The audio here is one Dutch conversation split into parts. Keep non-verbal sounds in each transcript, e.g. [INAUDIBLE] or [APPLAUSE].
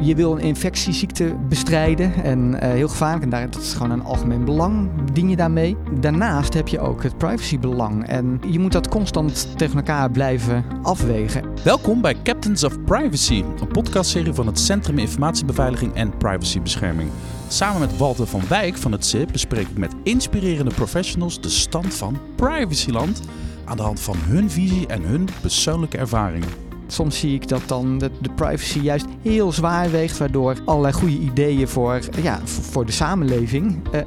je wil een infectieziekte bestrijden en heel gevaarlijk. En daar, is gewoon een algemeen belang, dien je daarmee. Daarnaast heb je ook het privacybelang. En je moet dat constant tegen elkaar blijven afwegen. Welkom bij Captains of Privacy, een podcastserie van het Centrum Informatiebeveiliging en Privacybescherming. Samen met Walter van Wijk van het CIP bespreek ik met inspirerende professionals de stand van privacyland aan de hand van hun visie en hun persoonlijke ervaringen. Soms zie ik dat dan de, de, privacy juist heel zwaar weegt, waardoor allerlei goede ideeën voor, ja, voor de samenleving eh,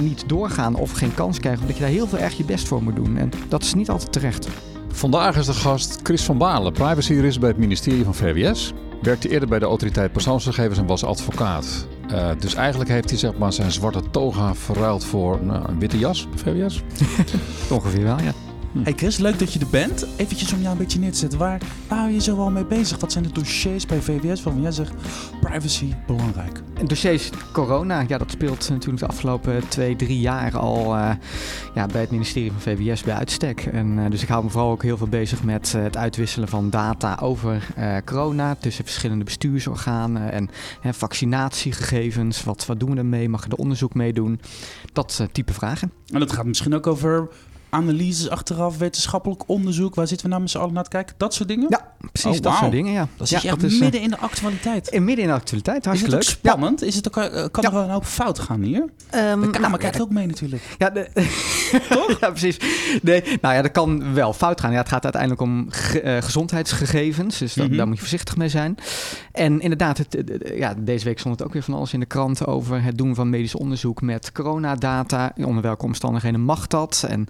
niet doorgaan of geen kans krijgen, omdat je daar heel veel erg je best voor moet doen. En dat is niet altijd terecht. Vandaag is de gast Chris van Balen, privacy bij het ministerie van VWS. Werkte eerder bij de autoriteit persoonsgegevens en was advocaat. Uh, dus eigenlijk heeft hij zeg maar, zijn zwarte toga verruild voor nou, een witte jas, VWS. [LAUGHS] Ongeveer wel, ja. Hm. Hey Chris, leuk dat je er bent. Eventjes om jou een beetje neer te zetten. Waar, hou je zo al mee bezig? Wat zijn de dossiers bij VWS waarvan jij zegt privacy belangrijk? Dossiers corona, ja, dat speelt natuurlijk de afgelopen twee, drie jaar al uh, ja, bij het ministerie van VWS bij uitstek. En, uh, dus ik hou me vooral ook heel veel bezig met uh, het uitwisselen van data over corona tussen verschillende bestuursorganen en vaccinatiegegevens. Wat, wat doen we ermee? Mag je er onderzoek mee doen? Dat type vragen. En dat gaat misschien ook over analyses achteraf, wetenschappelijk onderzoek. Waar zitten we nou met z'n allen naar te kijken? Dat soort dingen? Ja, precies oh, dat soort dingen, ja. Dat is echt eh, midden in de actualiteit. In midden in de actualiteit, hartstikke leuk. Is het spannend? Is het ook, uh, kan er een hoop fout gaan hier? Um, de Kamer nou, kijkt ook mee natuurlijk. Ja, de, [LAUGHS] [LAUGHS] toch? ja, precies. Nee, nou ja, dat kan wel fout gaan. Ja, het gaat uiteindelijk om ge, uh, gezondheidsgegevens, dus dat, mm -hmm. daar moet je voorzichtig mee zijn. En inderdaad, het, ja, deze week stond het ook weer van alles in de krant over het doen van medisch onderzoek met coronadata. Onder welke omstandigheden mag dat? En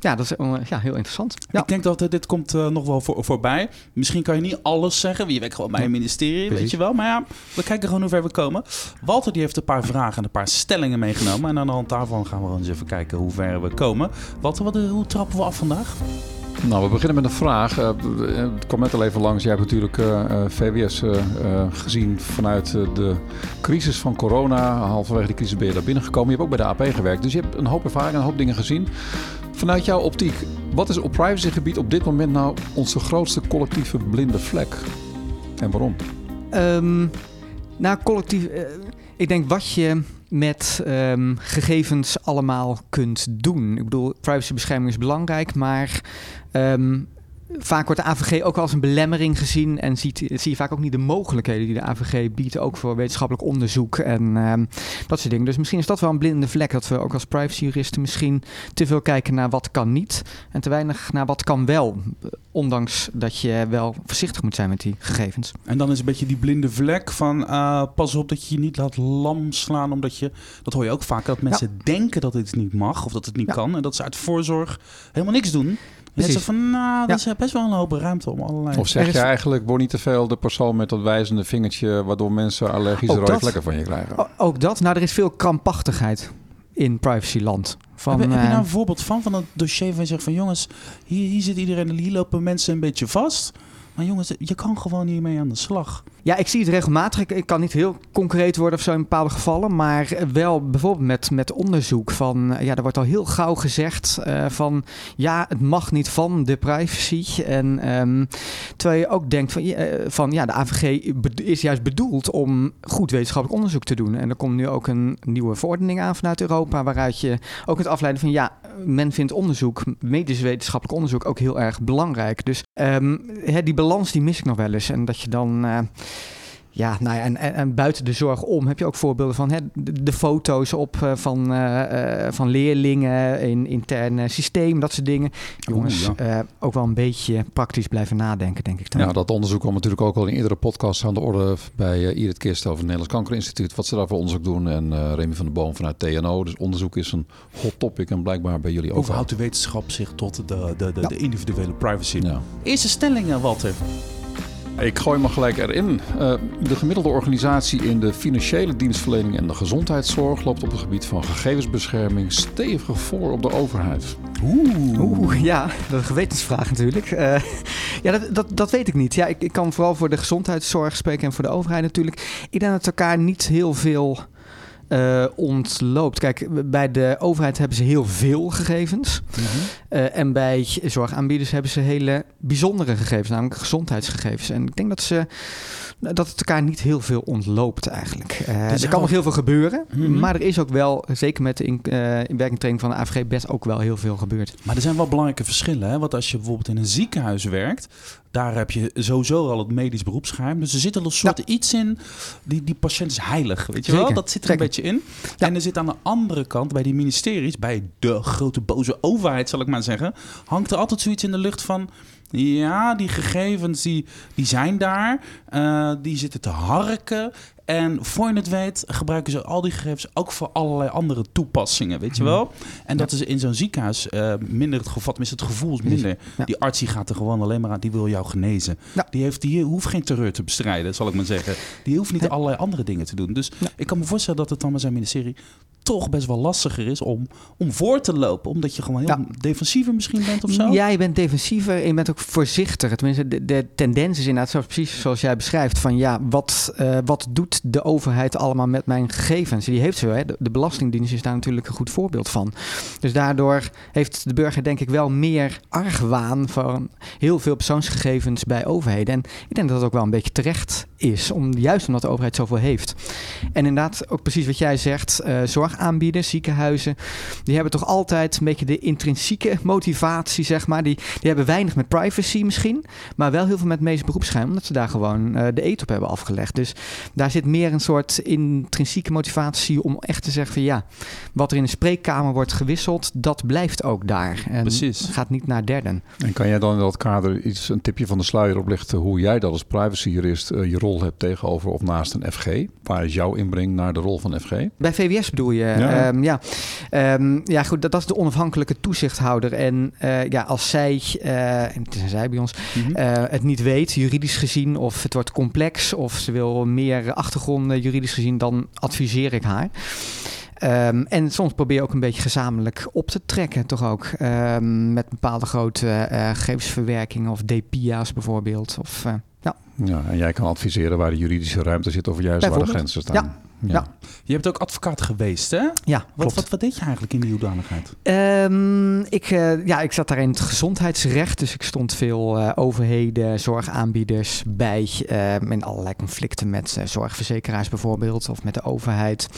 ja, dat is uh, ja, heel interessant. Ja. Ik denk dat uh, dit komt uh, nog wel voor, voorbij. Misschien kan je niet alles zeggen. Je werkt gewoon bij een ministerie, Precies. weet je wel. Maar ja, we kijken gewoon hoe ver we komen. Walter die heeft een paar vragen en een paar stellingen meegenomen. En aan de hand daarvan gaan we eens even kijken hoe ver we komen. Walter, wat, hoe trappen we af vandaag? Nou, we beginnen met een vraag. Uh, het kwam net al even langs. Jij hebt natuurlijk uh, VWS uh, gezien vanuit de crisis van corona. Halverwege die crisis ben je daar binnengekomen. Je hebt ook bij de AP gewerkt. Dus je hebt een hoop ervaring, een hoop dingen gezien. Vanuit jouw optiek, wat is op privacygebied op dit moment nou onze grootste collectieve blinde vlek? En waarom? Um, nou, collectief. ik denk wat je met um, gegevens allemaal kunt doen. Ik bedoel, privacybescherming is belangrijk, maar um, vaak wordt de AVG ook als een belemmering gezien en ziet, zie je vaak ook niet de mogelijkheden die de AVG biedt, ook voor wetenschappelijk onderzoek en um, dat soort dingen. Dus misschien is dat wel een blinde vlek, dat we ook als privacyjuristen misschien te veel kijken naar wat kan niet en te weinig naar wat kan wel, ondanks dat je wel voorzichtig moet zijn met die gegevens. En dan is een beetje die blinde vlek van uh, pas op dat je je niet laat lam slaan, omdat je, dat hoor je ook vaak, dat mensen ja. denken dat het niet mag of dat het niet ja. kan en dat ze uit voorzorg helemaal niks doen. Precies. Net van, nou, dat ja. is best wel een hoop ruimte om allerlei... Of zeg je eigenlijk, word niet te veel de persoon met dat wijzende vingertje... waardoor mensen allergische rode vlekken van je krijgen? O, ook dat. Nou, er is veel krampachtigheid in privacyland. Van, heb, heb, je nou een voorbeeld van, van een dossier van je zegt van... jongens, hier, hier zit iedereen, hier lopen mensen een beetje vast... Maar jongens, je kan gewoon hiermee aan de slag. Ja, ik zie het regelmatig. Ik, kan niet heel concreet worden of zo in bepaalde gevallen. Maar wel bijvoorbeeld met, met onderzoek. Van, ja, er wordt al heel gauw gezegd uh, van... ja, het mag niet van de privacy. En um, terwijl je ook denkt van, uh, van... ja, de AVG is juist bedoeld om goed wetenschappelijk onderzoek te doen. En er komt nu ook een nieuwe verordening aan vanuit Europa... waaruit je ook het afleiden van... ja, men vindt onderzoek, medisch wetenschappelijk onderzoek... ook heel erg belangrijk. Dus um, die balans die mis ik nog wel eens. En dat je dan... Ja, nou ja, en, en, en, buiten de zorg om heb je ook voorbeelden van hè, de, de foto's op uh, van, uh, van leerlingen in interne systeem, dat soort dingen. Jongens, ja. ook wel een beetje praktisch blijven nadenken, denk ik. Dan. Ja, dat onderzoek kwam natuurlijk ook al in eerdere podcasts aan de orde bij Irit Kist over het Nederlands Kankerinstituut. Wat ze daarvoor onderzoek doen en Remy van der Boom vanuit TNO. Dus onderzoek is een hot topic en blijkbaar bij jullie ook. Hoe verhoudt de wetenschap zich tot de, de, de, ja. de individuele privacy? Ja. Eerste stellingen, Walter. Ik gooi me gelijk erin. Uh, de gemiddelde organisatie in de financiële dienstverlening en de gezondheidszorg loopt op het gebied van gegevensbescherming stevig voor op de overheid. Oeh, Oeh ja, dat is een gewetensvraag natuurlijk. Uh, ja, dat, dat, dat, weet ik niet. Ja, ik, ik kan vooral voor de gezondheidszorg spreken en voor de overheid natuurlijk. Ik denk dat elkaar niet heel veel uh, ontloopt. Kijk, bij de overheid hebben ze heel veel gegevens. Mm -hmm. uh, en bij zorgaanbieders hebben ze hele bijzondere gegevens, namelijk gezondheidsgegevens. En ik denk dat ze dat het elkaar niet heel veel ontloopt eigenlijk. Uh, Dus er kan nog heel veel gebeuren, Mhm. maar er is ook wel, zeker met de in, eh inwerkingtraining van de AVG, best ook wel heel veel gebeurd. Maar er zijn wel belangrijke verschillen. Hè? Want als je bijvoorbeeld in een ziekenhuis werkt, daar heb je sowieso al het medisch beroepsgeheim. Dus er zit al een soort iets in. Die, die patiënt is heilig. Weet je wel? Dat zit er een beetje in. Ja. En er zit aan de andere kant, bij die ministeries, bij de grote boze overheid, zal ik maar zeggen, hangt er altijd zoiets in de lucht van. Ja, die gegevens die, die zijn daar. eh, die zitten te harken. En voor je het weet gebruiken ze al die gegevens ook voor allerlei andere toepassingen, weet je wel? En dat is in zo'n ziekenhuis eh, minder het tenminste het gevoel is minder. Ja. Die arts die gaat er gewoon alleen maar aan, die wil jou genezen. Ja. Die, heeft, die hoeft geen terreur te bestrijden, zal ik maar zeggen. Die hoeft niet allerlei andere dingen te doen. Dus ik kan me voorstellen dat het dan met zijn ministerie toch best wel lastiger is om, om voor te lopen. Omdat je gewoon heel Ja. defensiever misschien bent of zo. Ja, je bent defensiever en je bent ook voorzichtiger. Tenminste, de, de tendens is inderdaad zo precies zoals jij beschrijft. Van ja, wat, eh, wat doet de overheid allemaal met mijn gegevens? Die heeft ze. Hè? De, de Belastingdienst is daar natuurlijk een goed voorbeeld van. Dus daardoor heeft de burger denk ik wel meer argwaan van heel veel persoonsgegevens bij overheden. En ik denk dat dat ook wel een beetje terecht is. Om, juist omdat de overheid zoveel heeft. En inderdaad, ook precies wat jij zegt. eh, zorgaanbieders, ziekenhuizen. Die hebben toch altijd een beetje de intrinsieke motivatie, zeg maar. Die, die hebben weinig met privacy misschien, maar wel heel veel met medisch beroepsgeheim, omdat ze daar gewoon eh, de eet op hebben afgelegd. Dus daar zit meer een soort intrinsieke motivatie om echt te zeggen van ja, wat er in de spreekkamer wordt gewisseld, dat blijft ook daar. En Precies. gaat niet naar derden. En kan jij dan in dat kader iets, een tipje van de sluier oplichten hoe jij dat als privacyjurist eh, je rol hebt tegenover of naast een FG? Waar is jouw inbreng naar de rol van FG? Bij VWS bedoel je? Ja. Ja, ja. Ehm, ja goed, dat, dat is de onafhankelijke toezichthouder. En eh, ja, als zij, eh, en het is een zij bij ons, Mhm. eh, het niet weet, juridisch gezien, of het wordt complex, of ze wil meer achtergronden juridisch gezien, dan adviseer ik haar. Ehm, en soms probeer je ook een beetje gezamenlijk op te trekken, toch ook. Ehm, met bepaalde grote eh, gegevensverwerkingen of DPIA's bijvoorbeeld. Of, ja. Ja, en jij kan adviseren waar de juridische ruimte zit of juist waar de grenzen staan. Ja. Je hebt ook advocaat geweest, hè? ja, Wat, klopt. wat, wat deed je eigenlijk in die hoedanigheid? Ehm, ik, eh, ja, ik zat daar in het gezondheidsrecht, dus ik stond veel eh, overheden, zorgaanbieders bij ehm, in allerlei conflicten met eh, zorgverzekeraars bijvoorbeeld of met de overheid.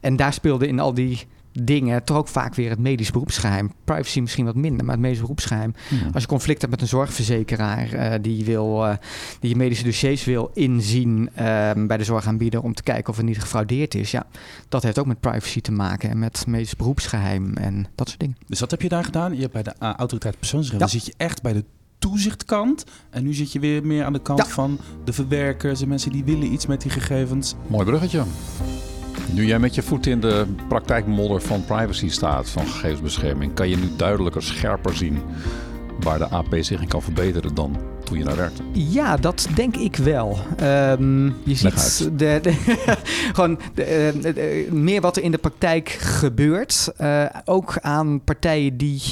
En daar speelde in al die dingen toch ook vaak weer het medisch beroepsgeheim. Privacy misschien wat minder, maar het medisch beroepsgeheim. Ja. Als je conflict hebt met een zorgverzekeraar eh, die, wil, eh, die je medische dossiers wil inzien ehm, bij de zorgaanbieder om te kijken of er niet gefraudeerd is. Ja, dat heeft ook met privacy te maken en met medisch beroepsgeheim en dat soort dingen. Dus wat heb je daar gedaan? Je hebt bij de uh, autoriteit persoonsrecht, Ja. dan zit je echt bij de toezichtkant. En nu zit je weer meer aan de kant Ja. van de verwerkers en mensen die willen iets met die gegevens. Mooi bruggetje. Nu jij met je voet in de praktijkmodder van privacy staat, van gegevensbescherming, kan je nu duidelijker, scherper zien waar de AP zich in kan verbeteren dan toen je daar werkte. Ja, dat denk ik wel. Ehm, je ziet de, de- [LAUGHS] gewoon de, eh, de- meer wat er in de praktijk gebeurt. Eh, ook aan partijen die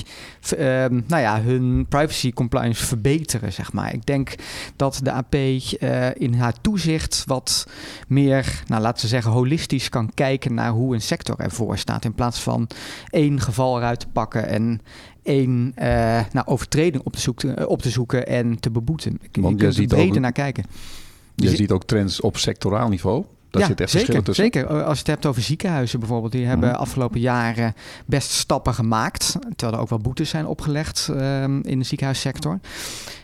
ehm, nou ja, hun privacy compliance verbeteren, zeg maar. Ik denk dat de AP eh, in haar toezicht wat meer, nou, laten we zeggen, holistisch kan kijken naar hoe een sector ervoor staat. In plaats van één geval eruit te pakken en één eh, nou, overtreding op te, zoeken, op te zoeken en te beboeten. Ik, Want je kunt er ziet breder ook- naar kijken. Je zi- ziet ook trends op sectoraal niveau. Daar ja, zit echt zeker, verschillen tussen. Zeker. Eh, Als je het hebt over ziekenhuizen bijvoorbeeld, die hebben Mhm. afgelopen jaren best stappen gemaakt. Terwijl er ook wel boetes zijn opgelegd ehm, in de ziekenhuissector.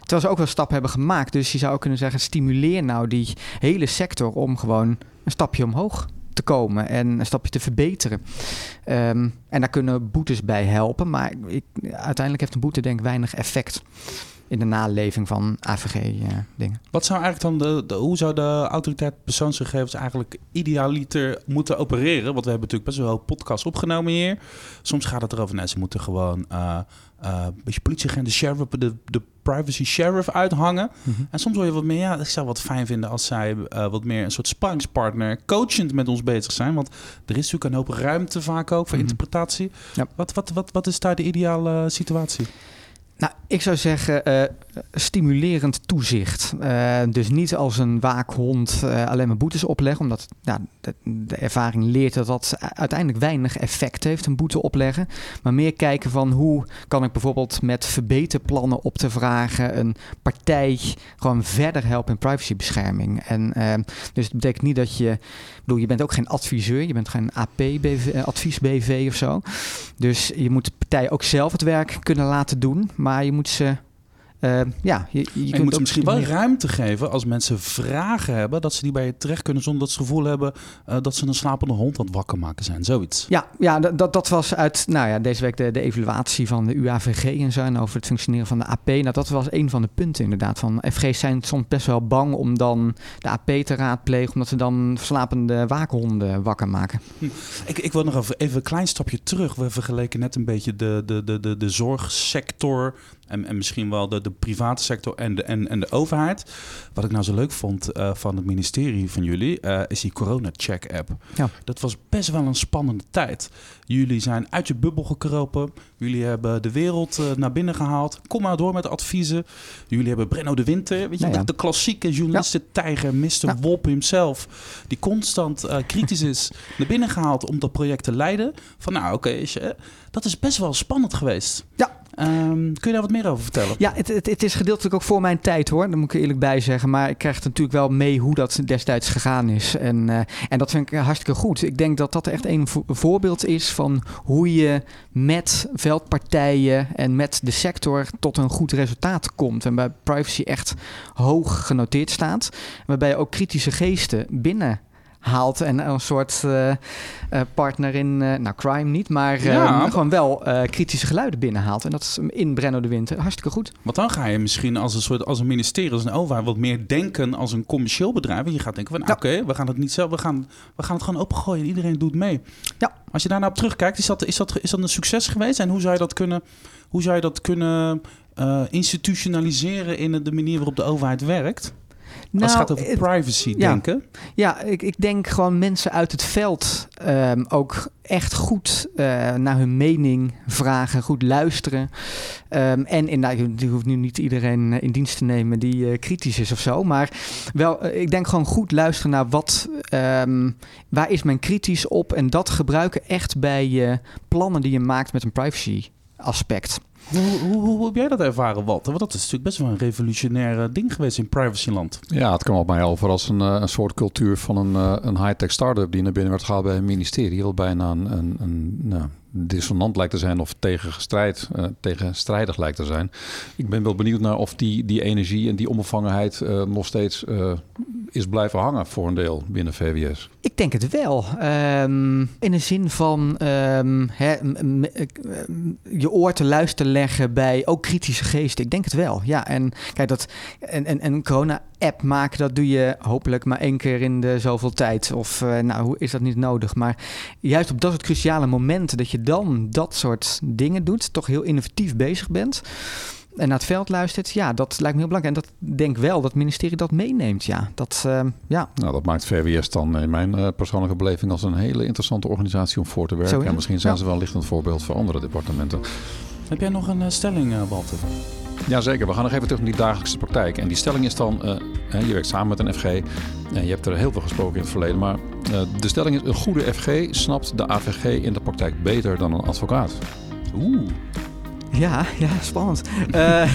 Terwijl ze ook wel stappen hebben gemaakt. Dus je zou ook kunnen zeggen, stimuleer nou die hele sector om gewoon een stapje omhoog komen en een stapje te verbeteren. Ehm, en daar kunnen boetes bij helpen. Maar ik, uiteindelijk heeft een boete denk ik weinig effect in de naleving van AVG-dingen. Wat zou eigenlijk dan de, de- hoe zou de autoriteit persoonsgegevens eigenlijk idealiter moeten opereren? Want we hebben natuurlijk best wel een podcast opgenomen hier. Soms gaat het erover, ze moeten gewoon eh, eh, een beetje politieagent, de sheriff, de, de privacy sheriff uithangen. En soms wil je wat meer, ja, ik zou wat fijn vinden als zij eh, wat meer een soort sparringspartner, coachend met ons bezig zijn. Want er is natuurlijk een hoop ruimte vaak ook voor Mhm. interpretatie. Ja. Wat, wat, wat, wat is daar de ideale situatie? Nou, ik zou zeggen uh, stimulerend toezicht. Uh, dus niet als een waakhond uh, alleen maar boetes opleggen, omdat nou, de, ervaring leert dat dat uiteindelijk weinig effect heeft, een boete opleggen. Maar meer kijken van hoe kan ik bijvoorbeeld met verbeterplannen op te vragen een partij gewoon verder helpen in privacybescherming. En dus het betekent niet dat je, bedoel, je bent ook geen adviseur, je bent geen AP-BV, advies-BV of zo. Dus je moet de partij ook zelf het werk kunnen laten doen. Maar maar je moet ze uh, ja, je, je, je moet ze misschien wel ruimte geven als mensen vragen hebben, dat ze die bij je terecht kunnen zonder dat ze het gevoel hebben uh, dat ze een slapende hond aan het wakker maken zijn. Zoiets. Ja, ja dat, dat was uit nou ja, deze week de, de evaluatie van de UAVG en zo en over het functioneren van de AP. Nou, dat was een van de punten inderdaad. Van FG's zijn soms best wel bang om dan de AP te raadplegen, omdat ze dan slapende waakhonden wakker maken. Hm. Ik, ik wil nog even, even een klein stapje terug. We vergeleken net een beetje de, de, de, de, de zorgsector en, en misschien wel de, de private sector en de, en, en de overheid. Wat ik nou zo leuk vond uh, van het ministerie van jullie, uh, is die corona-check-app. Ja. Dat was best wel een spannende tijd. Jullie zijn uit je bubbel gekropen. Jullie hebben de wereld uh, naar binnen gehaald. Kom maar door met adviezen. Jullie hebben Brenno de Winter, weet je, ja. de klassieke journalisten-tijger, Mr. Ja. Wolp himself, die constant kritisch is, [LAUGHS] naar binnen gehaald om dat project te leiden. Van nou, oké, okay, dat is best wel spannend geweest. Ja, Um, kun je daar wat meer over vertellen? Ja, het, het, het, is gedeeltelijk ook voor mijn tijd hoor. Daar moet ik eerlijk bij zeggen. Maar ik krijg natuurlijk wel mee hoe dat destijds gegaan is. En, uh, en dat vind ik hartstikke goed. Ik denk dat dat echt een vo voorbeeld is van hoe je met veldpartijen en met de sector tot een goed resultaat komt. En bij privacy echt hoog genoteerd staat. Waarbij je ook kritische geesten binnen haalt en een soort uh, uh, partner in, uh, nou crime niet, maar ja. gewoon wel kritische geluiden binnenhaalt. En dat is in Brenno de Winter hartstikke goed. Want dan ga je misschien als een soort als een ministerie, als een overheid, wat meer denken als een commercieel bedrijf. En je gaat denken van ja. oké, we gaan het niet zelf, we gaan, we gaan het gewoon opengooien. Iedereen doet mee. Ja. Als je daar nou op terugkijkt, is dat, is, dat, is dat een succes geweest? En hoe zou je dat kunnen, hoe zou je dat kunnen institutionaliseren in de manier waarop de overheid werkt? Nou, Als het gaat over privacy ja, denken. Ja, ik, ik denk gewoon mensen uit het veld um, ook echt goed uh, naar hun mening vragen, goed luisteren. Um, en in, nou, je hoeft nu niet iedereen in dienst te nemen die uh, kritisch is of zo. Maar wel, uh, ik denk gewoon goed luisteren naar wat, um, waar is men kritisch op. En dat gebruiken echt bij plannen die je maakt met een privacy aspect. Hoe, hoe, heb jij dat ervaren, Walter? Want dat is natuurlijk best wel een revolutionair ding geweest in privacyland. Ja, het kwam op mij over als een, een soort cultuur van een, een high-tech start-up die naar binnen werd gehaald bij een ministerie. Heel bijna een, een, een nou, dissonant lijkt te zijn of tegenstrijd, uh, tegenstrijdig lijkt te zijn. Ik ben wel benieuwd naar of die, die energie en die onbevangenheid uh, nog steeds uh, is blijven hangen voor een deel binnen VWS. Ik denk het wel. Um, in de zin van um, hè, je oor te luisteren leggen bij ook kritische geesten. Ik denk het wel. Ja, en kijk dat en, en, en corona app maken, dat doe je hopelijk maar één keer in de zoveel tijd. Of nou, hoe is dat niet nodig? Maar juist op dat soort cruciale momenten dat je dan dat soort dingen doet, toch heel innovatief bezig bent en naar het veld luistert, ja, dat lijkt me heel belangrijk. En dat denk wel dat het ministerie dat meeneemt, ja. Dat, uh, ja. Nou, dat maakt VWS dan in mijn uh, persoonlijke beleving als een hele interessante organisatie om voor te werken. En misschien zijn ja. ze wel lichtend voorbeeld voor andere departementen. Heb jij nog een uh, stelling, Walter? Jazeker, we gaan nog even terug naar die dagelijkse praktijk. En die stelling is dan, uh, je werkt samen met een FG. En je hebt er heel veel gesproken in het verleden. Maar uh, de stelling is, een goede FG snapt de AVG in de praktijk beter dan een advocaat. Oeh. Ja, ja, spannend. Uh, [LAUGHS]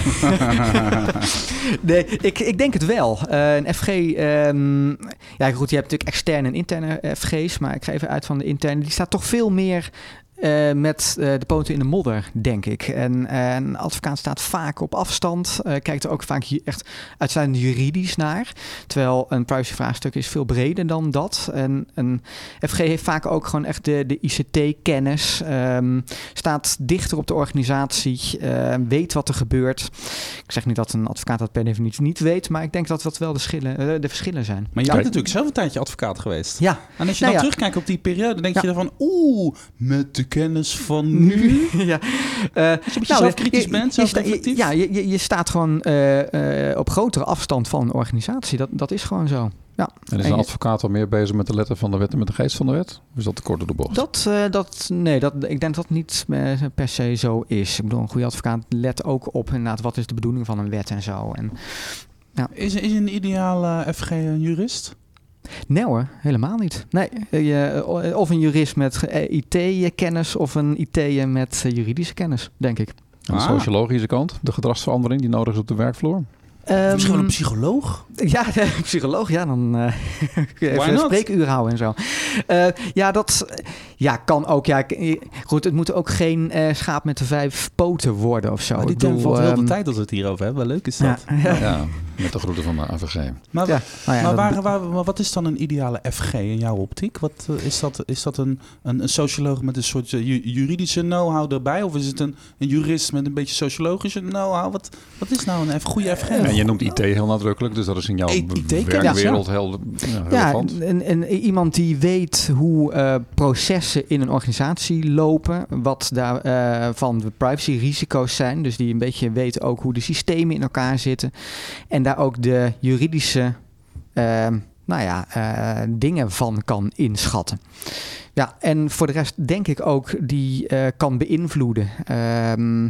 [LAUGHS] nee, ik, ik denk het wel. Uh, een FG, um, ja goed, je hebt natuurlijk externe en interne FG's, maar ik ga even uit van de interne. Die staat toch veel meer uh, met uh, de poten in de modder, denk ik. En uh, een advocaat staat vaak op afstand, kijkt er ook vaak hier echt uitsluitend juridisch naar. Terwijl een privacyvraagstuk is veel breder dan dat. En een FG heeft vaak ook gewoon echt de, de ICT-kennis, um, staat dichter op de organisatie, weet wat er gebeurt. Ik zeg niet dat een advocaat dat per definitie niet weet, maar ik denk dat dat wel de, schillen, de verschillen zijn. Maar je bent natuurlijk zelf een tijdje advocaat geweest. Ja. En als je nou dan ja. terugkijkt op die periode, denk ja. je dan van, oeh, met de kennis van [LAUGHS] nu. ja. Uh, Als je nou, zelf kritisch je, bent, zelf je, Ja, je, je staat gewoon uh, uh, op grotere afstand van een organisatie. Dat, dat is gewoon zo. Ja. En is En een advocaat al meer bezig met de letter van de wet en met de geest van de wet? Of is dat te kort door de bocht? Dat, eh, dat, nee, dat, ik denk dat dat niet eh, per se zo is. Ik bedoel, een goede advocaat let ook op inderdaad wat is de bedoeling van een wet en zo. En, Is, is een ideale FG een jurist? Nee hoor, helemaal niet. Nee, eh, je- of een jurist met eh, IT-kennis of een IT met eh, juridische kennis, denk ik. Aan de Ah. sociologische kant, de gedragsverandering die nodig is op de werkvloer. Misschien wel een Ehm, psycholoog? Ja, [LAUGHS] psycholoog, ja, dan eh [LAUGHS] kun je Why even een spreekuur houden en zo. Eh, ja, dat ja, kan ook. Ja, goed, het moet ook geen eh, schaap met de vijf poten worden of zo. Maar die Ik bedoel, term valt heel de ehm, tijd dat we het hierover hebben. Leuk is dat. [LAUGHS] ja, Ja, met de groeten van de AVG. Maar, ja, nou ja, maar waar, waar, maar wat is dan een ideale FG in jouw optiek? Wat, is dat, is dat een, een, een socioloog met een soort ju- juridische know-how erbij? Of is het een, een jurist met een beetje sociologische know-how? Wat, wat is nou een F- goede FG? Je noemt IT heel nadrukkelijk, dus dat is in jouw werkwereld heel ja, ja, relevant. en, en iemand die weet hoe eh, processen in een organisatie lopen, wat daar eh, van de privacy-risico's zijn, dus die een beetje weet ook hoe de systemen in elkaar zitten en daar ook de juridische eh, nou ja, dingen van kan inschatten. Ja, en voor de rest denk ik ook die kan beïnvloeden. Ehm,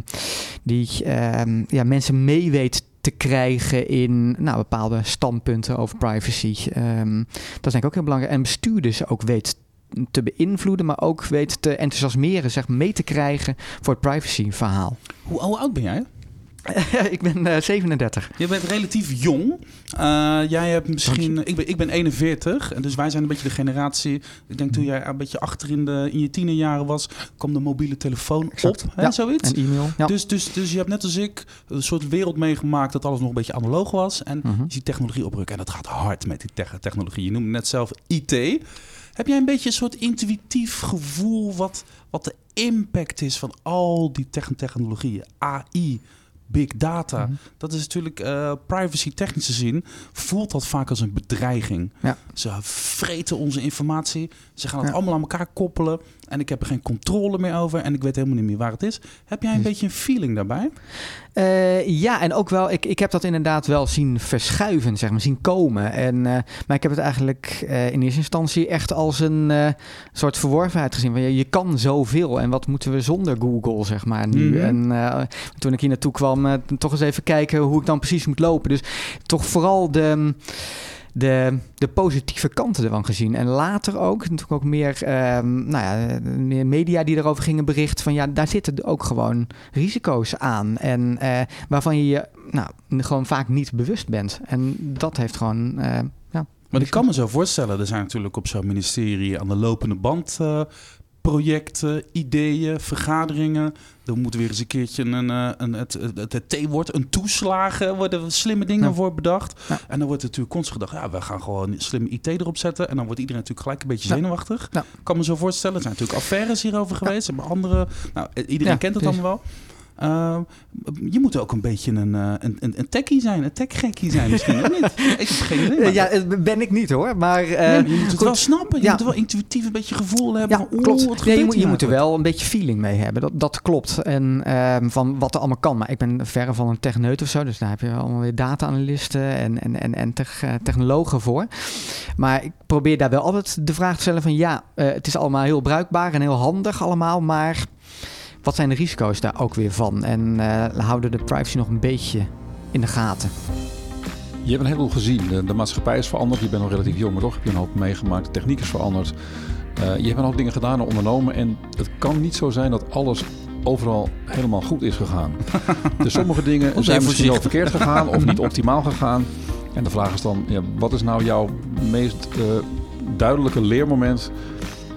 die ehm, ja, mensen mee weet te krijgen in nou, bepaalde standpunten over privacy. Ehm, dat is denk ik ook heel belangrijk. En bestuurders ook weet te beïnvloeden, maar ook weet te enthousiasmeren, zeg, mee te krijgen voor het privacy-verhaal. Hoe, hoe oud ben jij? [LAUGHS] ik ben eh, 37. Je bent relatief jong. Eh, jij hebt misschien. Ik ben, ik ben 41. En dus wij zijn een beetje de generatie. Ik denk toen jij een beetje achter in, de, in je tienerjaren was. kwam de mobiele telefoon Exact. op. Hè, Ja. Zoiets. En e-mail. Ja. Dus, dus, dus je hebt net als ik een soort wereld meegemaakt dat alles nog een beetje analoog was. En Mhm. je ziet technologie oprukken. En dat gaat hard met die tech- technologie. Je noemde net zelf IT. Heb jij een beetje een soort intuïtief gevoel wat, wat de impact is van al die tech- technologieën? AI, big data. Mhm. Dat is natuurlijk eh, privacy technisch gezien voelt dat vaak als een bedreiging. Ja. Ze vreten onze informatie. Ze gaan het Ja. allemaal aan elkaar koppelen. En ik heb er geen controle meer over. En ik weet helemaal niet meer waar het is. Heb jij een Yes. beetje een feeling daarbij? Eh, ja, en ook wel, ik, ik heb dat inderdaad wel zien verschuiven, zeg maar, zien komen. En, eh, maar ik heb het eigenlijk eh, in eerste instantie echt als een soort verworvenheid gezien. Van, je, je kan zoveel en wat moeten we zonder Google, zeg maar, nu. Mhm. En toen ik hier naartoe kwam, toch eens even kijken hoe ik dan precies moet lopen. Dus toch vooral de... De, de positieve kanten ervan gezien. En later ook, natuurlijk ook meer, ehm, nou ja, meer media die erover gingen berichten. van ja, daar zitten ook gewoon risico's aan. En eh, waarvan je je nou, gewoon vaak niet bewust bent. En dat heeft gewoon. eh, ja, Maar ik kan me zo voorstellen, er zijn natuurlijk op zo'n ministerie aan de lopende band eh, projecten, ideeën, vergaderingen. Er moet weer eens een keertje een, eh, een, het, het, het T-woord, een toeslagen, worden slimme dingen Ja. voor bedacht. Ja. En dan wordt er natuurlijk constant gedacht, ja, we gaan gewoon slimme IT erop zetten. En dan wordt iedereen natuurlijk gelijk een beetje zenuwachtig. Kan me zo voorstellen, er zijn natuurlijk affaires hierover geweest. Maar andere, nou, iedereen Ja, kent het allemaal wel. Ehm, je moet ook een beetje een, eh, een, een, een techie zijn, een techgekkie zijn misschien, of niet? [LAUGHS] Ik heb geen idee. maar- ja, eh, ben ik niet hoor. Maar, Nee, maar je moet het goed. wel snappen. Je Ja. moet wel intuïtief een beetje gevoel hebben. Ja, van, klopt. Nee, je, moet, je moet er wel een beetje feeling mee hebben. Dat, dat klopt. En ehm, van wat er allemaal kan. Maar ik ben verre van een techneut of zo. Dus daar heb je allemaal weer data-analysten en, en, en, en tech- technologen voor. Maar ik probeer daar wel altijd de vraag te stellen van... ja, het is allemaal heel bruikbaar en heel handig allemaal. Maar wat zijn de risico's daar ook weer van? En eh, houden de privacy nog een beetje in de gaten? Je hebt een heleboel gezien. De, de maatschappij is veranderd. Je bent nog relatief jong, maar toch heb je een hoop meegemaakt. De techniek is veranderd. Eh, je hebt een hoop dingen gedaan en ondernomen. En het kan niet zo zijn dat alles overal helemaal goed is gegaan. [LAUGHS] dus sommige dingen zijn misschien wel verkeerd gegaan of niet [LAUGHS] optimaal gegaan. En de vraag is dan, ja, wat is nou jouw meest eh, duidelijke leermoment...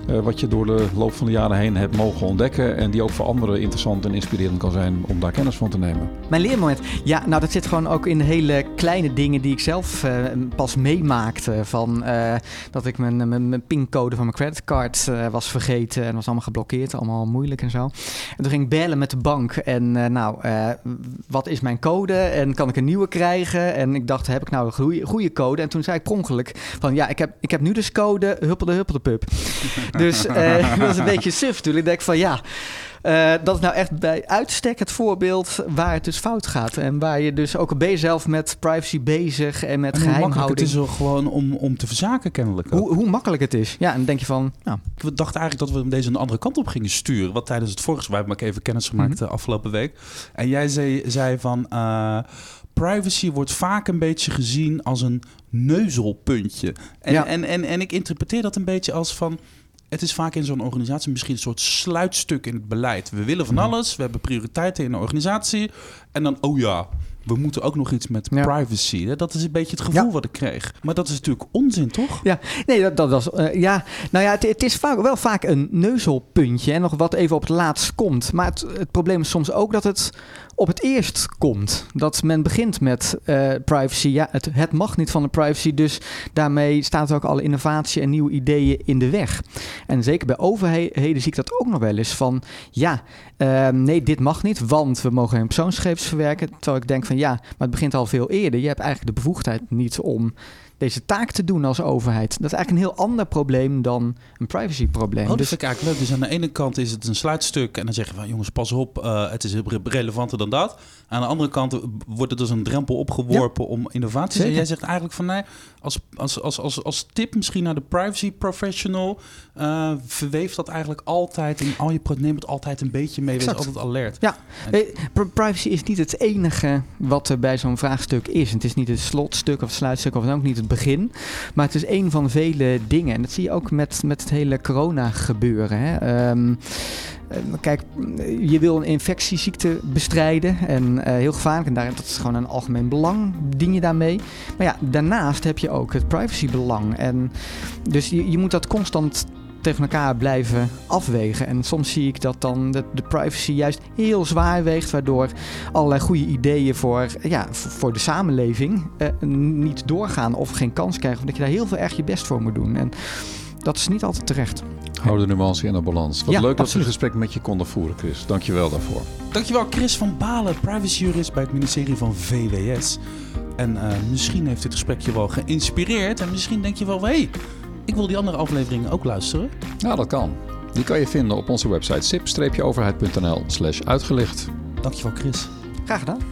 eh, wat je door de loop van de jaren heen hebt mogen ontdekken... en die ook voor anderen interessant en inspirerend kan zijn om daar kennis van te nemen. Mijn leermoment. Ja, nou dat zit gewoon ook in hele kleine dingen die ik zelf eh, pas meemaakte. Van eh, dat ik mijn, mijn, pincode van mijn creditcard was vergeten en was allemaal geblokkeerd, allemaal moeilijk en zo. En toen ging ik bellen met de bank en nou, wat is mijn code en kan ik een nieuwe krijgen? En ik dacht, heb ik nou een goede, goede code? En toen zei ik per ongeluk van ja, ik heb, ik heb nu dus code huppelde huppelde pup. Dus uh, dat is een beetje suf natuurlijk. Ik denk van ja, uh, dat is nou echt bij uitstek het voorbeeld waar het dus fout gaat. En waar je dus ook ben je zelf met privacy bezig en met en geheimhouding. Het is er gewoon om, om te verzaken kennelijk. Hoe, hoe, makkelijk het is. Ja, en dan denk je van... Nou. We dachten eigenlijk dat we deze een andere kant op gingen sturen. Wat tijdens het vorige... Wij hebben ik even kennis gemaakt mm afgelopen week. En jij zei, zei van... Uh, privacy wordt vaak een beetje gezien als een neuzelpuntje. En, ja. en, en, en ik interpreteer dat een beetje als van het is vaak in zo'n organisatie misschien een soort sluitstuk in het beleid. We willen van mhm. alles, we hebben prioriteiten in de organisatie. En dan, oh ja, we moeten ook nog iets met privacy. Dat is een beetje het gevoel wat ik kreeg. Maar dat is natuurlijk onzin, toch? Ja, nee, dat, dat was. Uh, ja, nou ja, het, het, is vaak, wel vaak een neuzelpuntje. En nog wat even op het laatst komt. Maar het, het probleem is soms ook dat het op het eerst komt. Dat men begint met uh, privacy. Ja, het, het, mag niet van de privacy, dus daarmee staat ook alle innovatie en nieuwe ideeën in de weg. En zeker bij overheden zie ik dat ook nog wel eens van, ja, uh, nee, dit mag niet, want we mogen geen persoonsgegevens verwerken. Terwijl ik denk ja, maar het begint al veel eerder. Je hebt eigenlijk de bevoegdheid niet om deze taak te doen als overheid. Dat is eigenlijk een heel ander probleem dan een privacyprobleem. Oh, dat dus, vind ik eigenlijk leuk. Dus aan de ene kant is het een sluitstuk en dan zeg je van jongens, pas op, uh, het is relevanter dan dat. Aan de andere kant wordt het dus een drempel opgeworpen om innovaties. En jij zegt eigenlijk van nee, als, als, als, als, als tip misschien naar de privacy professional, uh, verweef dat eigenlijk altijd in al je neem het altijd een beetje mee, wees altijd alert. Ja, privacy is niet het enige wat er bij zo'n vraagstuk is. Het is niet het slotstuk of het sluitstuk of dan ook niet het begin. Maar het is een van vele dingen. En dat zie je ook met, met het hele corona gebeuren. Hè. Ehm, eh, kijk, je wil een infectieziekte bestrijden en uh, heel gevaarlijk. En daar, dat is gewoon een algemeen belang, dien je daarmee. Maar ja, daarnaast heb je ook het privacybelang. En dus je, je moet dat constant tegen elkaar blijven afwegen. En soms zie ik dat dan de, de, privacy juist heel zwaar weegt, waardoor allerlei goede ideeën voor, ja, voor de samenleving eh, niet doorgaan of geen kans krijgen, omdat je daar heel veel erg je best voor moet doen. En dat is niet altijd terecht. Hou de nuance in de balans. Wat leuk dat we een gesprek met je konden voeren, Chris. Dankjewel daarvoor. Dankjewel, Chris van Balen, privacyjurist bij het ministerie van VWS. En uh, misschien heeft dit gesprek je wel geïnspireerd. En misschien denk je wel, hé, hey, ik wil die andere afleveringen ook luisteren. Ja, dat kan. Die kan je vinden op onze website sip-overheid.nl slash uitgelicht. Dankjewel Chris. Graag gedaan.